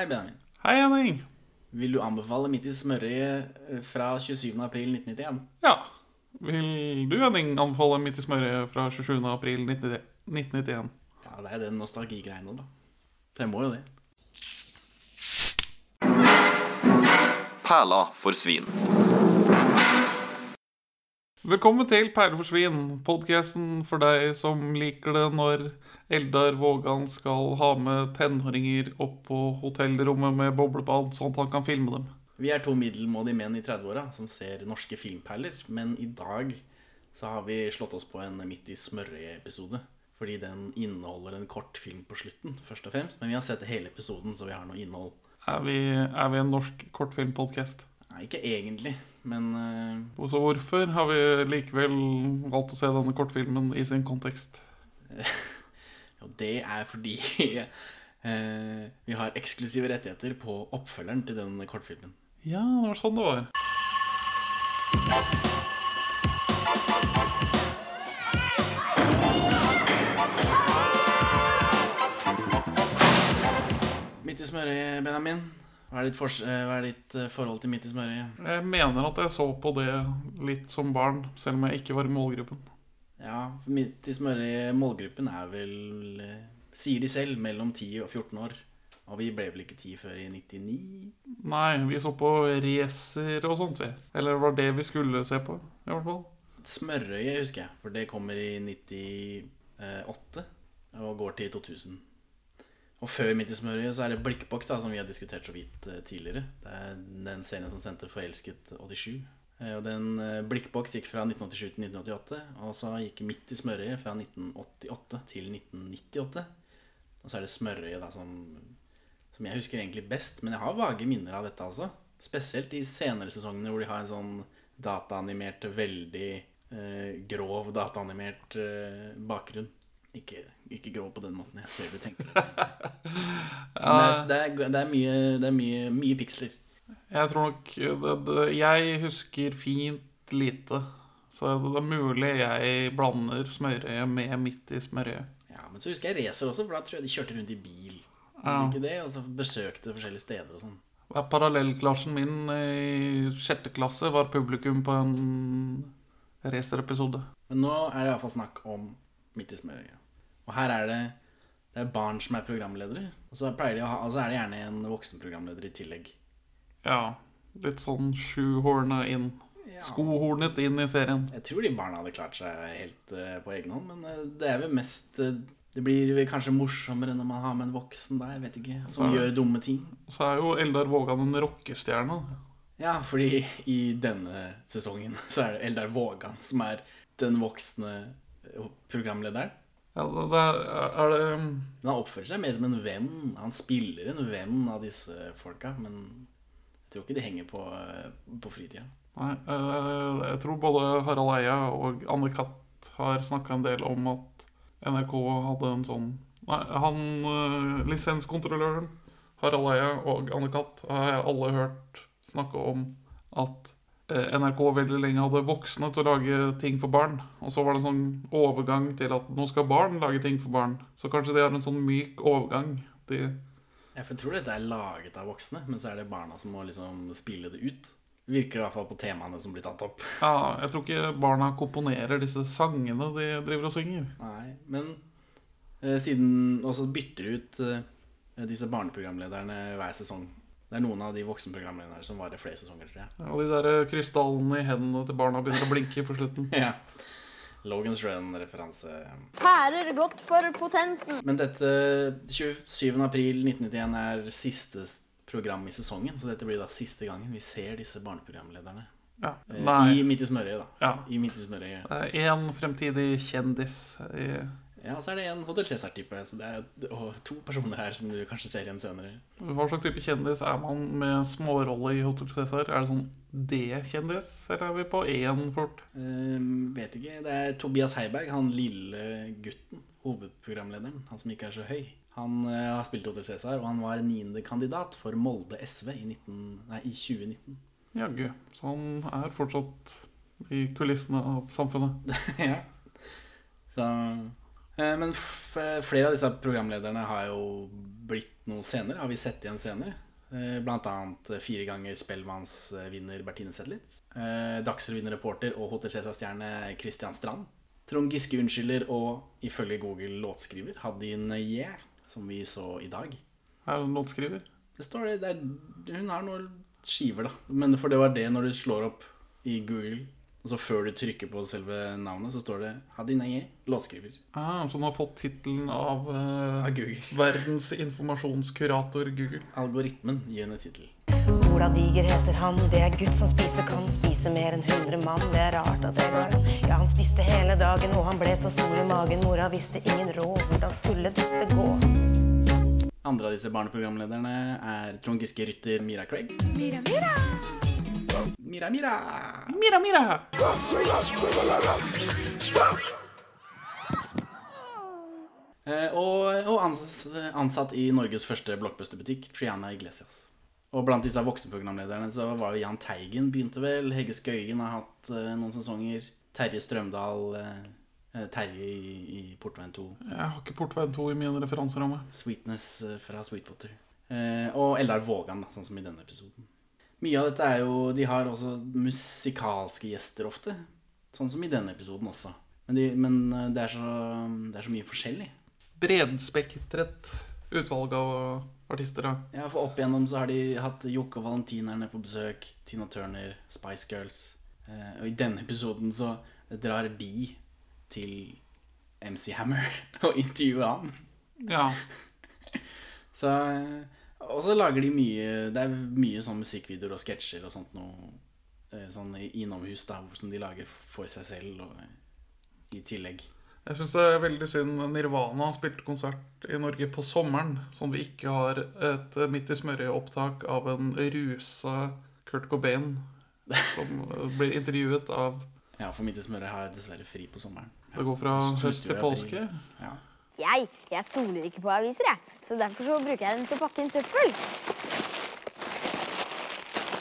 Hei, Benjamin. Hei, Henning. Vil du anbefale Midt i smørøyet eh, fra 27. april 1991? Ja. Vil du, Henning, anbefale Midt i smørøyet fra 27. april 1991? Ja, det er den nostalgigreiene, da. Det må jo det. Perla for svin. Velkommen til Perle for svin, podkasten for deg som liker det når Eldar Vågan skal ha med tenåringer opp på hotellrommet med boblebad, sånn at han kan filme dem. Vi er to middelmådige menn i 30-åra som ser norske filmperler, men i dag så har vi slått oss på en Midt i smørøyet-episode. Fordi den inneholder en kort film på slutten, først og fremst. Men vi har sett hele episoden, så vi har noe innhold. Er vi, er vi en norsk kortfilmpodkast? Nei, ikke egentlig, men uh, Så hvorfor har vi likevel valgt å se denne kortfilmen i sin kontekst? jo, det er fordi uh, vi har eksklusive rettigheter på oppfølgeren til den kortfilmen. Ja, det var sånn det var. Midt i smøret, Benjamin. Hva er ditt, fors eh, hva er ditt eh, forhold til Midt i smørøyet? Jeg mener at jeg så på det litt som barn, selv om jeg ikke var i målgruppen. Ja, Midt i smørøyet, målgruppen er vel, eh, sier de selv, mellom 10 og 14 år. Og vi ble vel ikke 10 før i 99? Nei, vi så på racer og sånt, vi. Eller det var det vi skulle se på, i hvert fall. Smørøyet husker jeg, for det kommer i 98 og går til 2000. Og før Midt i smørøyet så er det Blikkboks, da, som vi har diskutert så vidt eh, tidligere. Det er den serien som sendte Forelsket 87. Eh, Og den eh, Blikkboks gikk fra 1987 til 1988, og så gikk Midt i smørøyet fra 1988 til 1998. Og så er det Smørøyet da som, som jeg husker egentlig best, men jeg har vage minner av dette også. Spesielt i senere sesongene hvor de har en sånn dataanimert, veldig eh, grov dataanimert eh, bakgrunn. Ikke, ikke grov på den måten. Jeg ser du tenker. Men det, er, det, er, det er mye, det er mye, mye piksler. Jeg tror nok det, Jeg husker fint lite. Så det er mulig jeg blander smørøyet med midt i smørøyet. Ja, Men så husker jeg racer også, for da tror jeg de kjørte rundt i bil. Ja. Ikke det? Og så besøkte forskjellige steder og sånn. Ja, Parallellklassen min i sjette klasse var publikum på en racerepisode. Men nå er det iallfall snakk om Midt i smørøyet. Og her er det det er barn som er programledere. Og så, de ha, og så er det gjerne en voksenprogramleder i tillegg. Ja, litt sånn sjuhorna inn. Skohornet inn i serien. Jeg tror de barna hadde klart seg helt uh, på egen hånd, men uh, det er vel mest uh, Det blir kanskje morsommere når man har med en voksen der, jeg vet ikke, som er, gjør dumme ting. Så er jo Eldar Vågan en rockestjerne. Ja, fordi i denne sesongen så er det Eldar Vågan som er den voksne programlederen. Ja, det er, er det Men han oppfører seg mer som en venn. Han spiller en venn av disse folka, men jeg tror ikke de henger på, eh, på fritida. Nei, eh, jeg tror både Harald Eia og Anne Katt har snakka en del om at NRK hadde en sånn Nei, han eh, lisenskontrolløren, Harald Eia og Anne Katt har jeg alle hørt snakke om at NRK veldig lenge hadde voksne til å lage ting for barn. Og så var det en sånn overgang til at nå skal barn lage ting for barn. Så kanskje det er en sånn myk overgang. De, Jeg tror dette er laget av voksne, men så er det barna som må liksom spille det ut. Virker i hvert fall på temaene som blir tatt opp. ja, jeg tror ikke barna komponerer disse sangene de driver og synger. Nei, men eh, siden Og så bytter de ut eh, disse barneprogramlederne hver sesong. Det er noen av de voksenprogramlederne som varer flere sesonger, tror jeg. Og de der krystallene i hendene til barna begynner å blinke på slutten. Ja. Logans Run-referanse. Pærer godt for potensen. Men dette 27. april 1991 er siste program i sesongen, så dette blir da siste gangen vi ser disse barneprogramlederne. Ja. Eh, Nei. I Midt i smørøyet, da. Ja. I Midt i smørøyet. Én fremtidig kjendis i Ja, så er det en Hotell Cæsar-type, så det er to personer her som du kanskje ser igjen senere. Hva slags type kjendis er man med smårolle i Hotell Cæsar? Er det sånn D-kjendis, eller er vi på én fort? Eh, vet ikke. Det er Tobias Heiberg, han lille gutten. Hovedprogramlederen. Han som ikke er så høy. Han uh, har spilt Hotell Cæsar, og han var niende kandidat for Molde SV i, 19, nei, i 2019. Jaggu. Så han er fortsatt i kulissene av samfunnet. ja. Så Men f flere av disse programlederne har jo blitt noe senere, har vi sett igjen senere. Eh, Blant annet eh, fire ganger Spellemannsvinner Bertine Zetlitz. eh, Dagsrevyen-reporter og Hotell Cæsar-stjerne Christian Strand. Trond Giske unnskylder og ifølge Google låtskriver Hadin Yeah, som vi så i dag. Er hun låtskriver? Det står det, det er, Hun har noen skiver, da. Men for det var det når du slår opp i Google, og så før du trykker på selve navnet, så står det Hadinaye, låtskriver. Ah, så han har fått tittelen av eh, Av Google. verdens informasjonskurator Google. Algoritmen gir henne tittel. Ola Diger heter han, det er gutt som spiser, kan spise mer enn 100 mann. Det er rart at det var han. Ja, han spiste hele dagen, og han ble så stor i magen. Mora visste ingen råd, hvordan skulle dette gå? Andre av disse barneprogramlederne er Trond Giske rytter Mira Craig. Mira, Mira! Mira, Mira! Mira, mira! Eh, og og ans ansatt i Norges første blockbusterbutikk, Triana Iglesias. Og blant disse voksenprogramlederne så var jo Jahn Teigen begynte vel. Hegge Skøyen har hatt eh, noen sesonger. Terje Strømdal. Eh, eh, Terje i, i Portveien 2. Jeg har ikke Portveien 2 i min referanseramme. Sweetness fra Sweetwater. Eh, og Eldar Vågan, da, sånn som i denne episoden. Mye av dette er jo De har også musikalske gjester ofte. Sånn som i denne episoden også. Men, de, men eh, det, er så, det er så mye forskjellig. Bredspektret utvalg av artister. da. Ja, for opp igjennom så har de hatt Jokke og Valentinerne på besøk. Tina Turner, Spice Girls. Eh, og i denne episoden så drar de til MC Hammer og intervjuer han. ja. Så, eh, og så lager de mye Det er mye sånn musikkvideoer og sketsjer og sånt noe eh, sånn innomhus da, som de lager for seg selv og eh, i tillegg. Jeg syns det er veldig synd Nirvana spilte konsert i Norge på sommeren, sånn vi ikke har et eh, midt i smørøyet-opptak av en rusa Kurt Cobain som blir intervjuet av Ja, for midt i smørøyet har jeg dessverre fri på sommeren. Det går fra høst til påske. Ja. Jeg, jeg stoler ikke på aviser, jeg. Så derfor så bruker jeg den til å pakke inn søppel.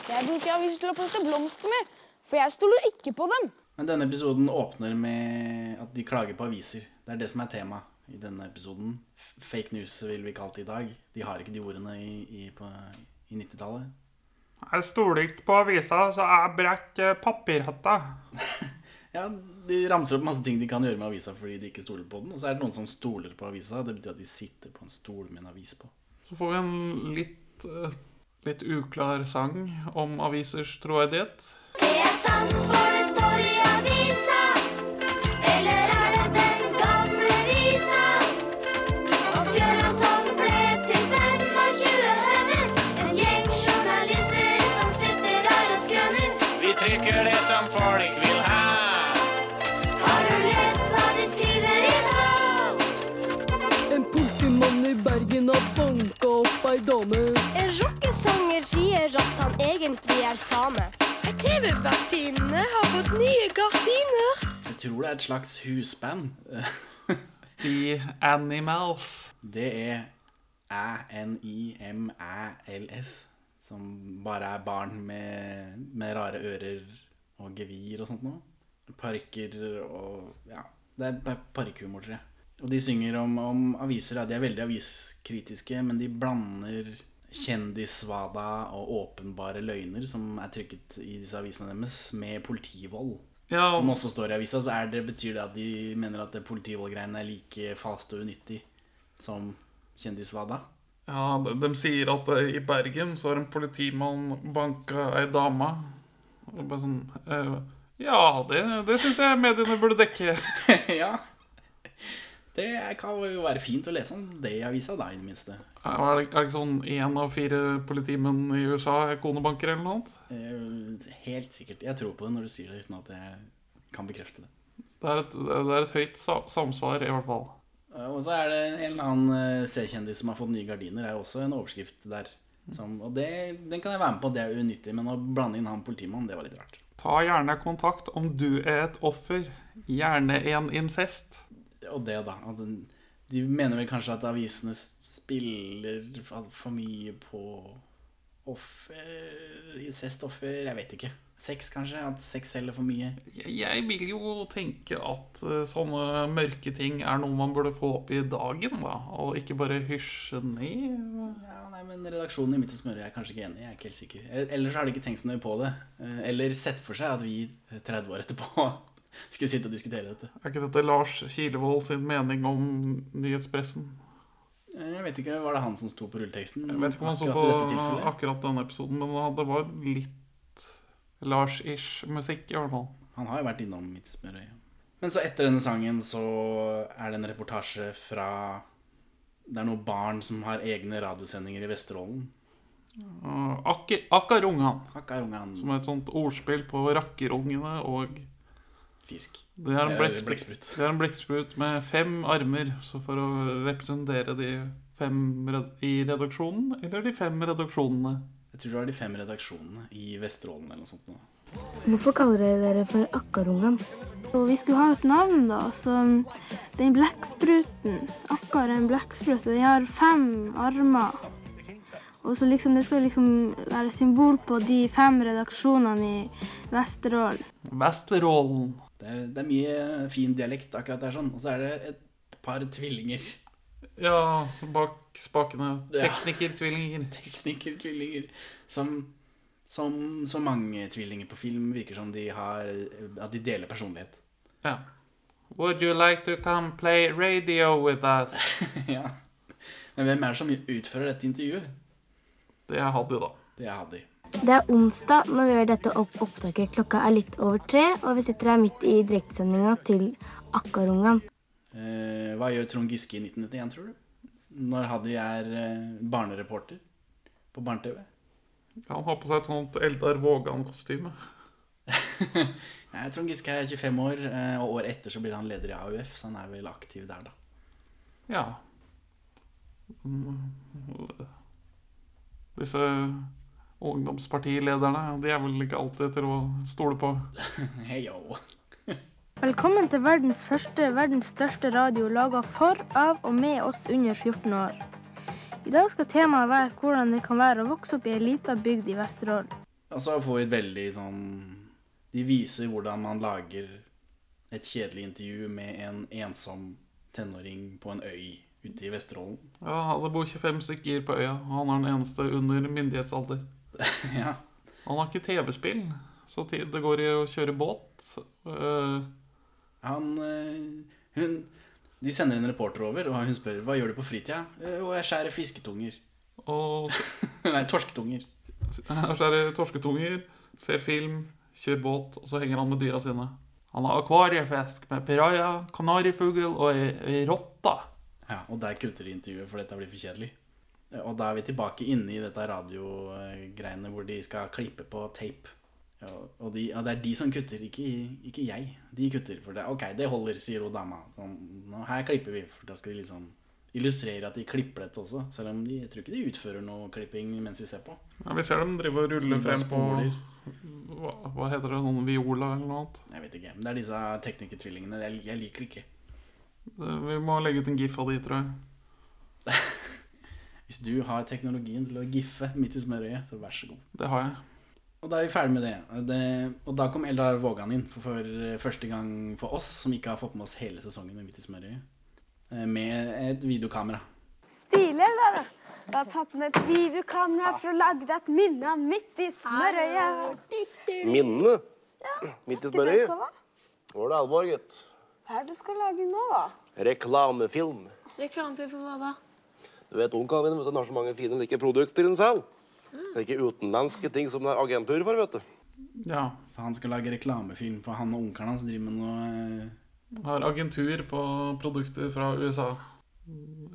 Jeg bruker aviser til å plusse blomster med, for jeg stoler ikke på dem. Men denne episoden åpner med at de klager på aviser. Det er det som er tema i denne episoden. Fake news vil vi kalle det i dag. De har ikke de ordene i, i, i 90-tallet. Jeg stoler ikke på avisa, så jeg brekker papirhetta. Ja, De ramser opp masse ting de kan gjøre med avisa fordi de ikke stoler på den. Og så er det noen som stoler på avisa. Det betyr at de sitter på en stol med en avis på. Så får vi en litt, eh, litt uklar sang om avisers troverdighet. Det er sant, for det står i avisa. Sier at han egentlig er same. En TV-vertinne har fått nye gardiner. Jeg tror det er et slags husband. The Animals. Det er Æ-N-I-M-Æ-L-S. Som bare er barn med, med rare ører og gevir og sånt noe. Parykker og Ja, det er pa- parykkhumor, tror jeg. Og de synger om, om aviser. Ja, de er veldig aviskritiske, men de blander kjendissvada og åpenbare løgner som er trykket i disse avisene deres, med politivold. Ja, Som også står i avisa, så er det, betyr det at de mener at det politivoldgreiene er like fast og unyttig som kjendissvada? ja de, de sier at eh, i Bergen så har en politimann banka ei dame. Og bare sånn eh, Ja, det, det syns jeg mediene burde dekke. ja. Det kan jo være fint å lese om det i avisa, da, i det minste. Er det, er det ikke sånn én av fire politimenn i USA er konebanker eller noe? annet? Eh, Helt sikkert. Jeg tror på det når du sier det, uten at jeg kan bekrefte det. Det er et, det er et høyt samsvar, i hvert fall. Eh, Og så er det en eller annen eh, C-kjendis som har fått nye gardiner. er jo også en overskrift der. Som, og det, den kan jeg være med på, det er unyttig. Men å blande inn han politimannen, det var litt rart. Ta gjerne kontakt om du er et offer. Gjerne en incest. Og det, da. De mener vel kanskje at avisene spiller for mye på Offer Incestoffer Jeg vet ikke. Sex, kanskje? At sex selger for mye? Jeg, vil jo tenke at eh, sånne mørke ting er noe man burde få opp i dagen, da. Og ikke bare hysje ned. Ja, nei, men Redaksjonen i Midt i smøret er kanskje ikke enig. Jeg er ikke helt sikker. Ellers har de ikke tenkt så nøye på det. Eh, Eller sett for seg at vi 30 år etterpå skulle sitte og diskutere dette. Er ikke dette Lars Kilevold sin mening om nyhetspressen? Jeg vet ikke, Var det han som sto på rulleteksten? Jeg vet ikke om han så på akkurat denne episoden, men det var litt Lars-ish musikk, i hvert fall. Han har jo vært innom mitt smørøye. Men så etter denne sangen så er det en reportasje fra Det er noen barn som har egne radiosendinger i Vesterålen. Uh, Akkarungan, Akkarungan. som er et sånt ordspill på rakkerungene og Fisk. Det er en blekksprut. Det er en blekksprut med fem armer, så for å representere de fem i redaksjonen, eller de fem redaksjonene. Jeg tror det var de fem redaksjonene i Vesterålen eller noe sånt. Hvorfor kaller dere dere for Akkarungen? Og vi skulle ha et navn, da. Så den blekkspruten Akkar er en blekksprut, og den har fem armer. Og så liksom, Det skal liksom være symbol på de fem redaksjonene i Vesterålen. Vesterålen. Det er, det er mye fin dialekt akkurat der, sånn. Og så er det et par tvillinger. Ja, bak spakene. Ja. Teknikertvillinger. Teknikertvillinger. Som, som så mange tvillinger på film virker som de har At de deler personlighet. Ja. Would you like to come play radio with us? ja. Men hvem er det som utfører dette intervjuet? Det er Haddy, da. Det er Haddy. Det er onsdag når vi gjør dette opp opptaket. Klokka er litt over tre, og vi sitter her midt i direktesendinga til Akkarungan. Eh, hva gjør Trond Giske i 1991, tror du? Når Haddy er eh, barnereporter på barne-TV? Han har på seg et sånt Eldar Vågan-kostyme. Trond Giske er 25 år, eh, og året etter så blir han leder i AUF, så han er vel aktiv der, da. Ja. Mm, Disse ungdomspartilederne, de er vel ikke alltid til å stole på. Hei, yo. Velkommen til verdens første, verdens største radio laga for, av og med oss under 14 år. I dag skal temaet være hvordan det kan være å vokse opp i ei lita bygd i Vesterålen. Og så får vi et veldig sånn De viser hvordan man lager et kjedelig intervju med en ensom tenåring på en øy ute i Vesterålen. Ja, Det bor 25 stykker på øya, og han er den eneste under myndighetsalder. ja. Han har ikke TV-spill, så det går i å kjøre båt. Uh, Han eh, Hun De sender en reporter over, og hun spør hva gjør du på fritida. «Eh, Og jeg skjærer fisketunger. og Nei, torsketunger. Jeg skjærer torsketunger, ser film, kjører båt, og så henger han med dyra sine. Han har akvariefisk med piraja, kanarifugl og ei rotte. Ja, og der kutter de intervjuet, for dette blir for kjedelig. Eh, Og da er vi tilbake inne i dette radiogreiene hvor de skal klippe på tape. Ja, og, de, og det er de som kutter, ikke, ikke jeg. De kutter. For det, ok, det holder, sier hun dama. Sånn, nå, her klipper vi. For da skal de liksom illustrere at de klipper dette også. Selv om de, jeg tror ikke de utfører noe klipping mens vi ser på. Ja, vi ser dem drive og rulle frem på hva, hva heter det, noen viola eller noe annet. Jeg vet ikke. Det er disse teknikertvillingene. Jeg, jeg liker det ikke. Det- Vi må legge ut en gif av de, tror jeg. Hvis du har teknologien til å giffe midt i smørøyet, så vær så god. Det har jeg. Og da er vi ferdig med det. det og da kom Eldar Vågan inn for, for første gang for oss, som ikke har fått med oss hele sesongen med Midt i smørøyet, eh, med et videokamera. Stilig, Eldar. Jeg har tatt med et videokamera for å lage deg et minne av midt i smørøyet. Minne? Midt i smørøyet? Hva. Nå er det alvor, gutt. Hva er det du skal lage nå, da? Reklamefilm. Reklamefilm for hva da? Du vet onkelen min han har så mange fine like produkter han selv. Det er ikke utenlandske ting som det er agentur for, vet du. Ja. For han skal lage reklamefilm for han og onkelen hans driver med noe eh, Har agentur på produkter fra USA.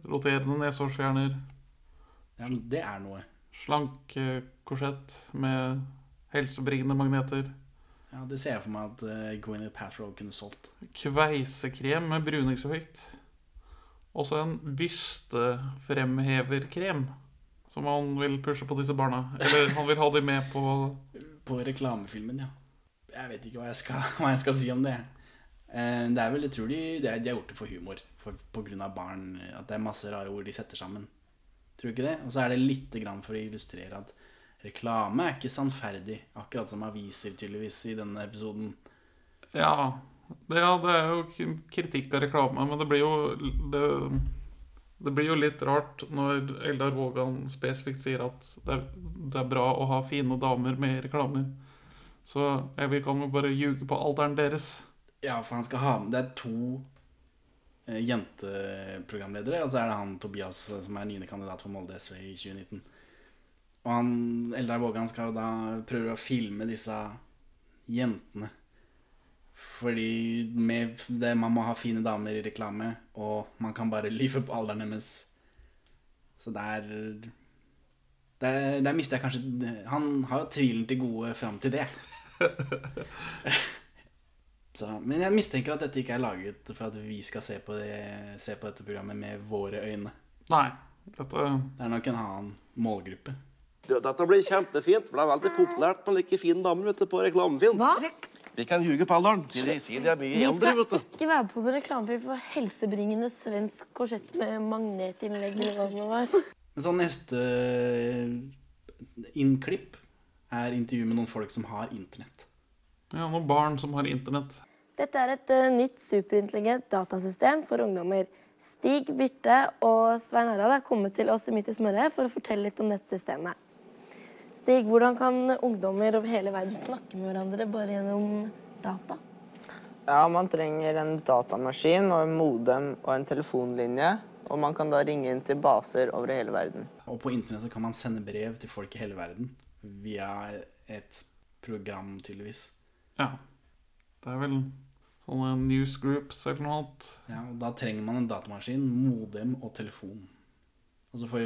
Roterende neshårsfjerner. Ja, men det er noe. Slank korsett med helsebringende magneter. Ja, Det ser jeg for meg at uh, Gwyneth Patrol kunne solgt. Kveisekrem med bruningseffekt. Også en bystefremheverkrem. Som han vil pushe på disse barna. Eller han vil ha de med på På reklamefilmen, ja. Jeg vet ikke hva jeg skal, hva jeg skal si om det. Eh, det er vel, jeg tror de, de, de har gjort det for humor. For, på grunn av barn. At det er masse rare ord de setter sammen. Tror du ikke det? Og så er det lite grann for å illustrere at reklame er ikke sannferdig. Akkurat som aviser, tydeligvis, i denne episoden. Ja, det, ja, det er jo kritikk av reklame, men det blir jo det, det blir jo litt rart når Eldar Vågan spesifikt sier at det er, det er bra å ha fine damer med reklamer. Så jeg vil kan jo bare ljuge på alderen deres. Ja, for han skal ha med Det er to eh, jenteprogramledere. Og så er det han Tobias eh, som er niende kandidat for Molde SV i 2019. Og han Eldar Vågan skal jo da prøve å filme disse jentene. Fordi med det, man må ha fine damer i reklame, og man kan bare lyve på alderen deres. Så der Der, der mister jeg kanskje Han har jo tvilen til gode fram til det. Så, men jeg mistenker at dette ikke er laget for at vi skal se på, det, se på dette programmet med våre øyne. Nei, dette Det er nok en annen målgruppe. Dette blir kjempefint, for det er veldig populært med like fine damer vet du, på reklamefilm. Hva? Vi kan ljuge på alderen. Si de, sier de er mye Vi eldre, skal vet du. ikke være på noen reklamefilm for helsebringende svensk korsett med magnetinnlegg eller hva det var. Men så neste innklipp er intervju med noen folk som har internett. Ja, noen barn som har internett. Dette er et uh, nytt superintelligent datasystem for ungdommer. Stig, Birte og Svein Harald er kommet til oss i Midt i smøret for å fortelle litt om dette systemet. Stig, hvordan kan ungdommer over hele verden snakke med hverandre bare gjennom data? Ja, man trenger en datamaskin og en modem og en telefonlinje. Og man kan da ringe inn til baser over hele verden. Og på internett så kan man sende brev til folk i hele verden via et program, tydeligvis. Ja. Det er vel sånne newsgroups eller noe annet. Ja, og Da trenger man en datamaskin, modem og telefon. Og, vi,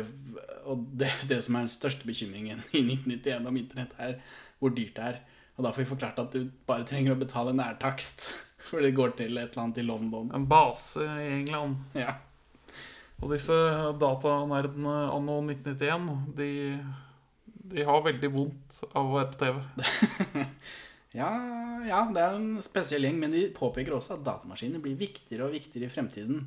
og det, det som er den største bekymringen i 1991 om internett, er hvor dyrt det er. Og da får vi forklart at du bare trenger å betale nærtakst. For det går til et eller annet i London. En base i England. Ja. Og disse datanerdene anno 1991, de, de har veldig vondt av å være på TV. Ja, ja, det er en spesiell gjeng, men de påpeker også at datamaskiner blir viktigere og viktigere i fremtiden.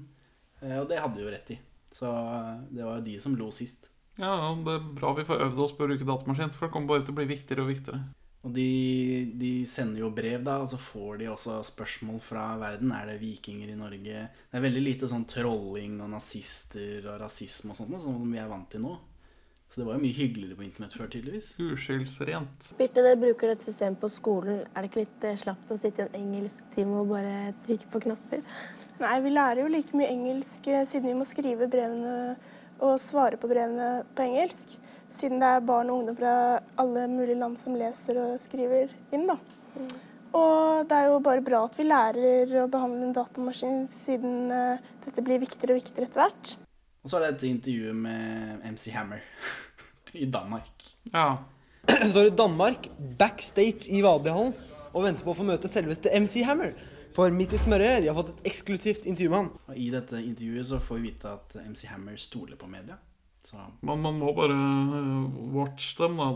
Eh, Og det hadde de jo rett i. Så eh, det var jo de som lo sist. Ja, det er bra vi får øvd oss på å bruke datamaskin, for det kommer bare til å bli viktigere og viktigere. Og de, de sender jo brev, da, og så får de også spørsmål fra verden. Er det vikinger i Norge? Det er veldig lite sånn trolling og nazister og rasisme og sånt, som vi er vant til nå. Så det var jo mye hyggeligere på internett før, tydeligvis. Uskyldsrent. Birte, dere bruker dette systemet på skolen. Er det ikke litt eh, slapt å sitte i en engelsktime og bare trykke på knapper? Nei, vi lærer jo like mye engelsk eh, siden vi må skrive brevene og svare på brevene på engelsk. Siden det er barn og ungdom fra alle mulige land som leser og skriver inn, da. Og det er jo bare bra at vi lærer å behandle en datamaskin, siden eh, dette blir viktigere og viktigere etter hvert. Og så er det et intervju med MC Hammer i Danmark. Ja. står i Danmark, backstage i Valbyhallen, og venter på å få møte selveste MC Hammer. For midt i smøret, de har fått et eksklusivt intervju med han. Og I dette intervjuet så får vi vite at MC Hammer stoler på media. Så Man, man må bare watch dem, da.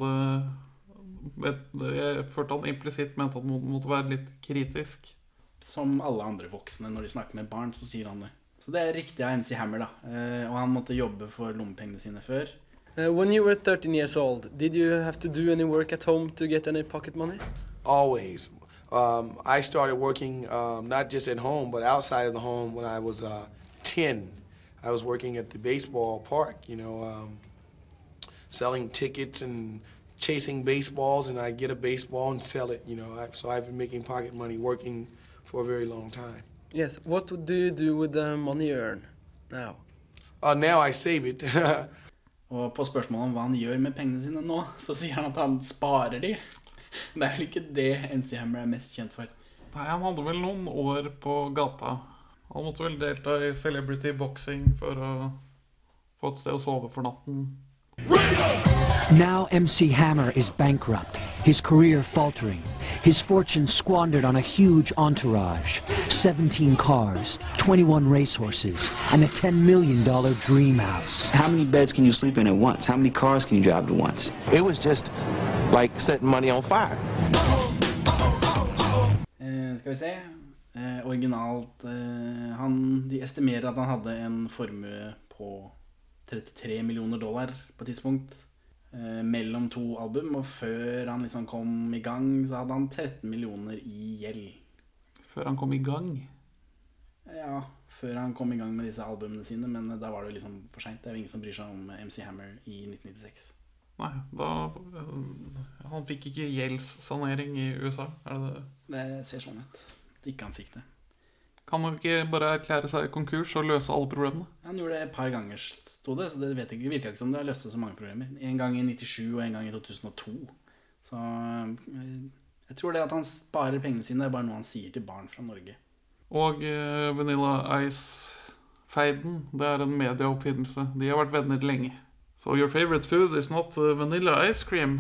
Det, det, jeg følte han implisitt mente at man måtte være litt kritisk. som alle andre voksne når de snakker med barn, så sier han det. Så det er riktig av MC Hammer, da. Eh, og han måtte jobbe for lommepengene sine før. Uh, when you were 13 years old, did you have to do any work at home to get any pocket money? Always. Um, I started working um, not just at home, but outside of the home when I was uh, 10. I was working at the baseball park, you know, um, selling tickets and chasing baseballs, and I'd get a baseball and sell it, you know. I, so I've been making pocket money working for a very long time. Yes. What do you do with the money you earn now? Uh, now I save it. Og på spørsmålet om hva han gjør med pengene sine nå, så sier han at han sparer de. Det er vel ikke det MC Hammer er mest kjent for. Nei, Han hadde vel noen år på gata. Han måtte vel delta i celebrity boxing for å få et sted å sove for natten. Now MC Hammer is bankrupt, his career faltering, his fortune squandered on a huge entourage, 17 cars, 21 racehorses, and a $10 million dream house. How many beds can you sleep in at once? How many cars can you drive at once? It was just like setting money on fire. Eh, skal vi se. Eh, originalt eh, han, De estimerer at han hadde en formue på 33 millioner dollar på et tidspunkt. Eh, mellom to album, og før han liksom kom i gang, så hadde han 13 millioner i gjeld. Før han kom i gang? Ja, før han kom i gang med disse albumene sine, men da var det liksom for seint. Det er jo ingen som bryr seg om MC Hammer i 1996. Nei, da Han fikk ikke gjeldssanering i USA, er det det? Det ser sånn ut. Ikke han fikk det. Kan man ikke bare erklære seg konkurs og løse alle problemene? Han gjorde det et par ganger, sto det. Så det vet ikke, virka ikke som det har løst så mange problemer. En gang i 97 og en gang i 2002. Så eh, jeg tror det at han sparer pengene sine, er bare noe han sier til barn fra Norge. Og uh, Vanilla Ice-feiden, det er en medieoppfinnelse. De har vært venner lenge. So your favorite food is not uh, vanilla ice cream.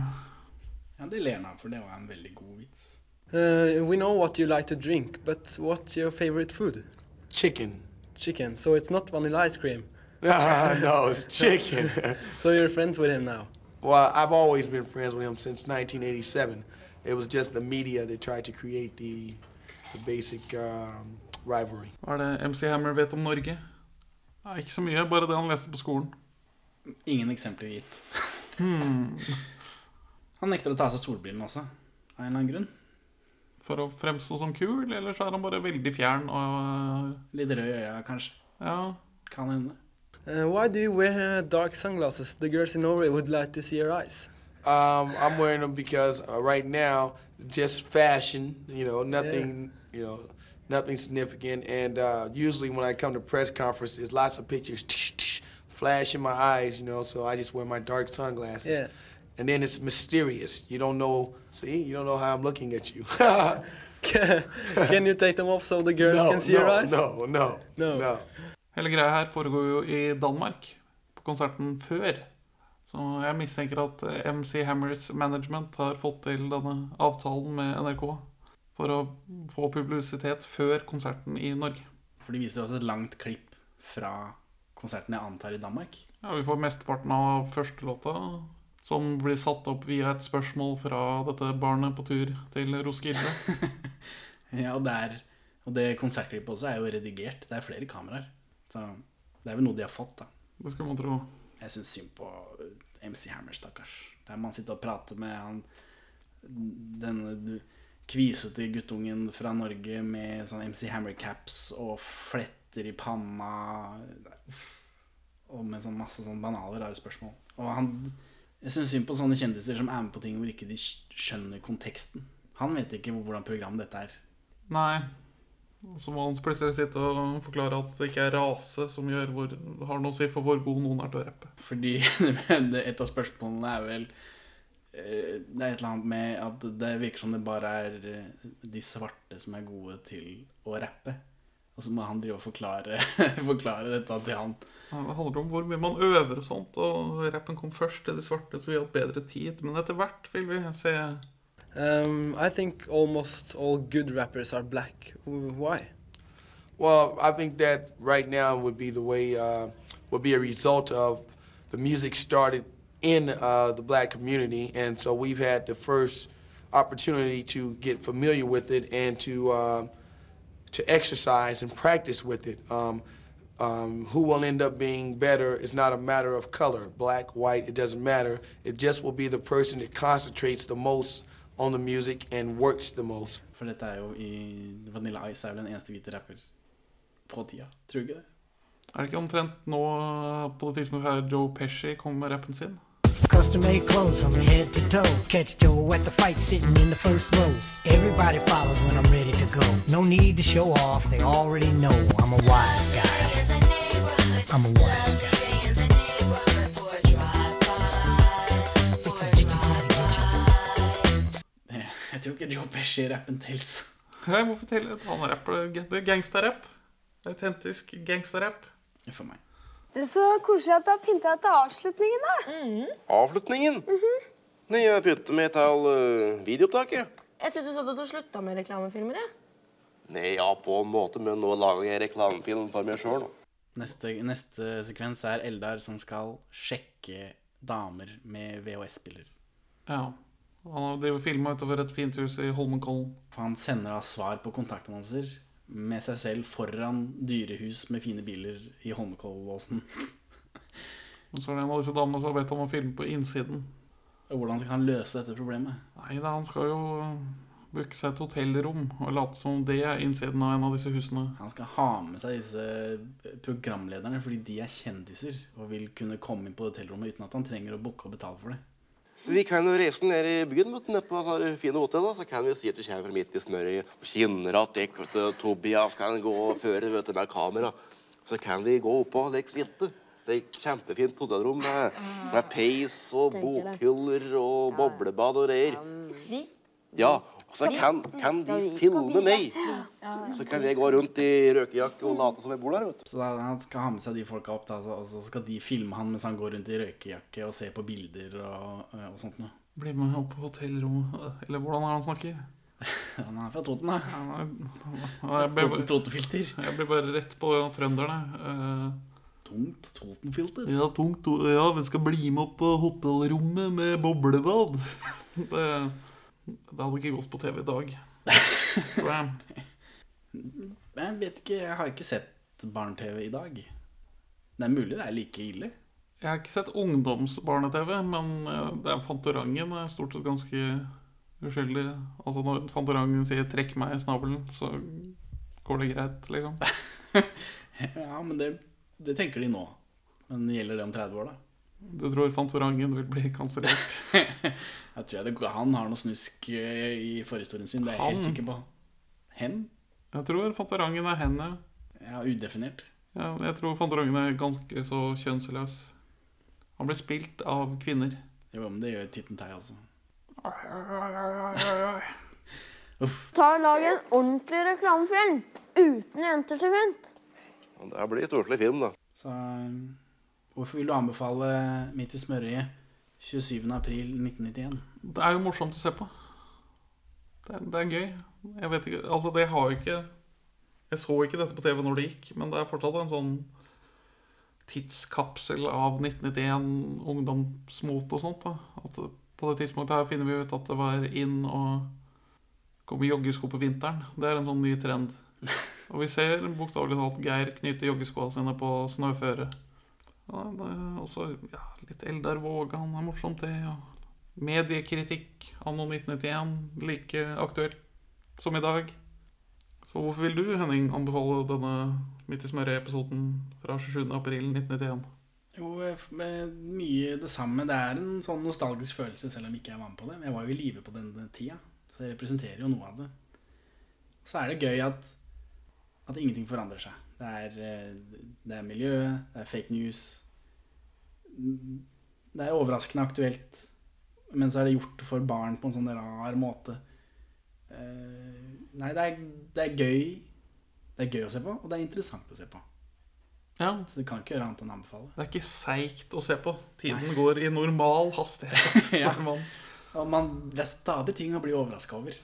Ja, det ler han av, for det var en veldig god vits. Uh, we know what you like to drink, but what's your favorite food? Chicken. Chicken. So it's not vanilla ice cream. no, it's chicken. so you're friends with him now. Well, I've always been friends with him since 1987. It was just the media that tried to create the, the basic um, rivalry. Hva er det MC Hammer vet om Norge? Nei, ikke så mye, bare det han leste på skolen. Ingen eksempler gitt. Hmm. Han nekter å ta av seg solbrillene også, av en eller annen grunn. For å fremstå som kul, eller så er han bare veldig fjern og Litt rød i øya, kanskje. Ja. Kan hende. Uh, why do you wear uh, dark sunglasses? The girls in Norway would like to see your eyes. Um, I'm wearing them because uh, right now, just fashion, you know, nothing, you know, nothing significant. And uh, usually when I come to press conferences, lots of pictures, tsh, tsh, flash in my eyes, you know, so I just wear my dark sunglasses. Yeah. And then it's mysterious. You don't know, see, you don't know how I'm looking at you. Can you take them off so the girls No, can see no, your eyes? no, no, no. Hele greia her foregår jo i Danmark, på konserten før. Så jeg mistenker at eh, MC Hammers management har fått til denne avtalen med NRK for å få publisitet før konserten i Norge. For de viser også et langt klipp fra konserten jeg antar i Danmark. Ja, Vi får mesteparten av første låta, som blir satt opp via et spørsmål fra dette barnet på tur til Roskilde. Ja, og, det er, og det konsertklippet også er jo redigert. Det er flere kameraer. Så det er vel noe de har fått, da. Det skulle man tro. Jeg syns synd på MC Hammer, stakkars. Der man sitter og prater med han denne kvisete guttungen fra Norge med sånn MC Hammer-caps og fletter i panna. Og med sånn masse sånn banale, rare spørsmål. Og han Jeg syns synd på sånne kjendiser som er med på ting hvor ikke de skjønner konteksten. Han vet ikke hvordan program dette er. Nei. Så må han plutselig sitte og forklare at det ikke er rase som gjør hvor, har noe å si for hvor god noen er til å rappe. Fordi et av spørsmålene er vel eh, Det er et eller annet med at det virker som det bare er eh, de svarte som er gode til å rappe. Og så må han drive og forklare, forklare dette til han. Ja, Det handler om hvor mye man øver og sånt. Og rappen kom først til de svarte, så vi hadde hatt bedre tid. Men etter hvert vil vi se Um, I think almost all good rappers are black. Why? Well, I think that right now would be the way, uh, would be a result of the music started in uh, the black community. And so we've had the first opportunity to get familiar with it and to, uh, to exercise and practice with it. Um, um, who will end up being better is not a matter of color, black, white, it doesn't matter. It just will be the person that concentrates the most on the music and works the most. For dette er jo i Vanilla Ice er vel den eneste hvite rapper på tida. Tror du ikke det? Er det ikke omtrent nå på det tidspunktet her Joe Pesci kom med rappen sin? Custom made clothes from head to toe. Catch Joe at the fight sitting in the first row. Everybody follows when I'm ready to go. No need to show off, they already know I'm a wise guy. I'm a wise guy. Jeg tror ikke Joe Pesci rappen tels. Hei, hvorfor teller? Han rapper det er gangsterrapp. Autentisk gangsterrapp. For meg. Det er så koselig at du har pynta til avslutningen, da. Avslutningen? Nei, jeg pynter meg til uh, videoopptaket. Jeg trodde du sa at du slutta med reklamefilmer. jeg. Nei, ja, på en måte, men nå lager jeg reklamefilm for meg sjøl. Neste, neste sekvens er Eldar som skal sjekke damer med VHS-spiller. Ja. Han driver filma utover et fint hus i Holmenkollen. Han sender av svar på kontaktannonser med seg selv foran dyrehus med fine biler i Holmenkollåsen. Og så er det en av disse damene som har bedt om å filme på innsiden. Hvordan skal han løse dette problemet? Nei da, han skal jo booke seg et hotellrom og late som det er innsiden av en av disse husene. Han skal ha med seg disse programlederne fordi de er kjendiser og vil kunne komme inn på hotellrommet uten at han trenger å booke og betale for det. Vi kan jo reise ned i byen, vet du, ned på sånne fine hotell. Så kan vi si at vi kommer midt i snøret og kjenner at jeg, vet du. Tobias kan gå og føre vet du, med kamera. Så kan vi gå opp og leke suite. Det er kjempefint hotellrom med, med peis og bokhyller og boblebad og greier. Vi? og så kan, kan de filme meg. Så kan jeg gå rundt i røkejakke og late som jeg bor der, vet du. Så da, han skal ha med seg de folka opp, da, og så skal de filme han mens han går rundt i røykejakke og ser på bilder og, og sånt noe. Bli med opp på hotellrommet Eller hvordan er det han snakker? Han er fra Toten, da. Totenfilter. Jeg blir bare rett på trønderne. Uh, tungt Totenfilter? Ja, tungt. Ja, vi skal bli med opp på hotellrommet med boblebad. Det, det hadde ikke gått på TV i dag. jeg. Jeg vet ikke, jeg har ikke sett barne-TV i dag. Det er mulig det er like ille. Jeg har ikke sett ungdomsbarne-TV, men eh, det er Fantorangen er stort sett ganske uskyldig. Altså Når Fantorangen sier 'trekk meg i snabelen', så går det greit, liksom. Ja, men det, det tenker de nå. Men gjelder det om 30 år, da? Du tror Fantorangen vil bli kansellert? Jeg tror jeg det, Han har noe snusk eh, i forhistorien sin, det er jeg helt sikker på. Hen? Jeg tror Fantorangen er henne. Ja, udefinert. Ja, jeg tror Fantorangen er ganske så kjønnsløs. Han blir spilt av kvinner. Jo, men det gjør Titten Tei altså. Ta og Lag en ordentlig reklamefilm uten jenter til pynt. Det blir storslått film, da. Så um, hvorfor vil du anbefale Midt i smørøyet 27. april 1991? Det er jo morsomt å se på. Det, det er gøy. Jeg vet ikke, altså det har jo ikke Jeg så ikke dette på TV når det gikk, men det er fortsatt en sånn tidskapsel av 1991, ungdomsmot og sånt. da. At på det tidspunktet her finner vi ut at det var inn å gå med joggesko på vinteren. Det er en sånn ny trend. Og vi ser bokstavelig talt Geir knyte joggeskoene sine på snøføre. Er også ja, litt Eldar Vågan er morsomt det. Og mediekritikk anno 1991, like aktuelt som i dag. Så hvorfor vil du, Henning, anbefale denne Midt i smøret-episoden fra 27. april 1991? Jo, eh, mye det samme. Det er en sånn nostalgisk følelse, selv om ikke jeg var med på det. Jeg var jo i live på den tida, så jeg representerer jo noe av det. Så er det gøy at, at ingenting forandrer seg. Det er, eh, det er miljøet, det er fake news. Det er overraskende aktuelt, men så er det gjort for barn på en sånn rar måte. Eh, Nei, det er, det er gøy. Det er gøy å se på, og det er interessant å se på. Ja. Så det kan ikke gjøre annet enn å anbefale. Det er ikke seigt å se på. Tiden går i normal hastighet. ja. Og man, det er stadig ting å bli overraska over.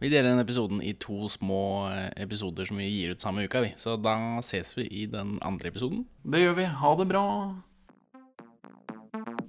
Vi deler denne episoden i to små eh, episoder som vi gir ut samme uka, vi. Så da ses vi i den andre episoden. Det gjør vi. Ha det bra.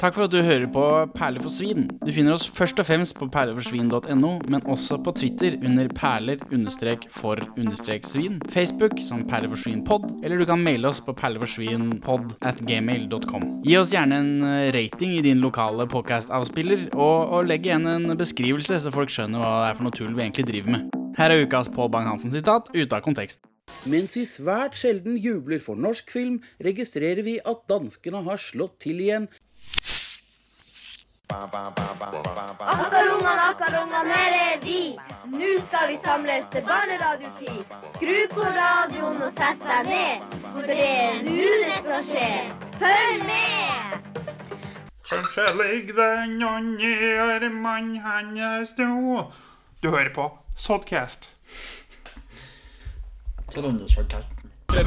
Takk for at du hører på Perler for svin. Du finner oss først og fremst på perleforsvin.no, men også på Twitter under perler-for-svin, Facebook som perleforsvinpod, eller du kan maile oss på perleforsvinpod at gmail.com. Gi oss gjerne en eh, rating i din lokale podcast-avspiller, og, og legg igjen en beskrivelse, så folk skjønner hva det er for noe tull vi egentlig driver med. Her er ukas Pål Bang-Hansen-sitat ute av kontekst. Mens vi svært sjelden jubler for norsk film, registrerer vi at danskene har slått til igjen. Akkarungene, akkarungene, her er vi. Nå skal vi samles til barneradiotid. Skru på radioen og sett deg ned, for det er nå det skal skje. Følg med! Kanskje ligger det noen i armene hans nå. Du hører på Sodcast. Det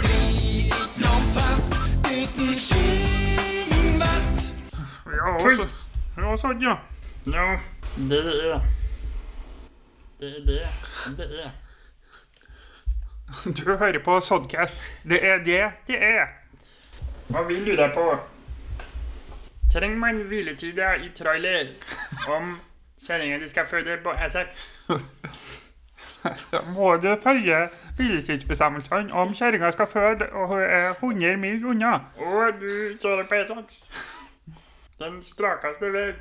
blir ikke noe fest uten skinnvest. Ja, også, ja, sånn, ja. Ja. Det er Det er det. Det er Du hører på Sodcast. Det er det det er. Hva vil du deg på? Trenger man hviletid i trailer om kjerringa di skal føde på E6? Da må du følge hviletidsbestemmelsene om kjerringa skal føde og hun er 100 mil unna. Og du kjører på E6. Den strakeste vei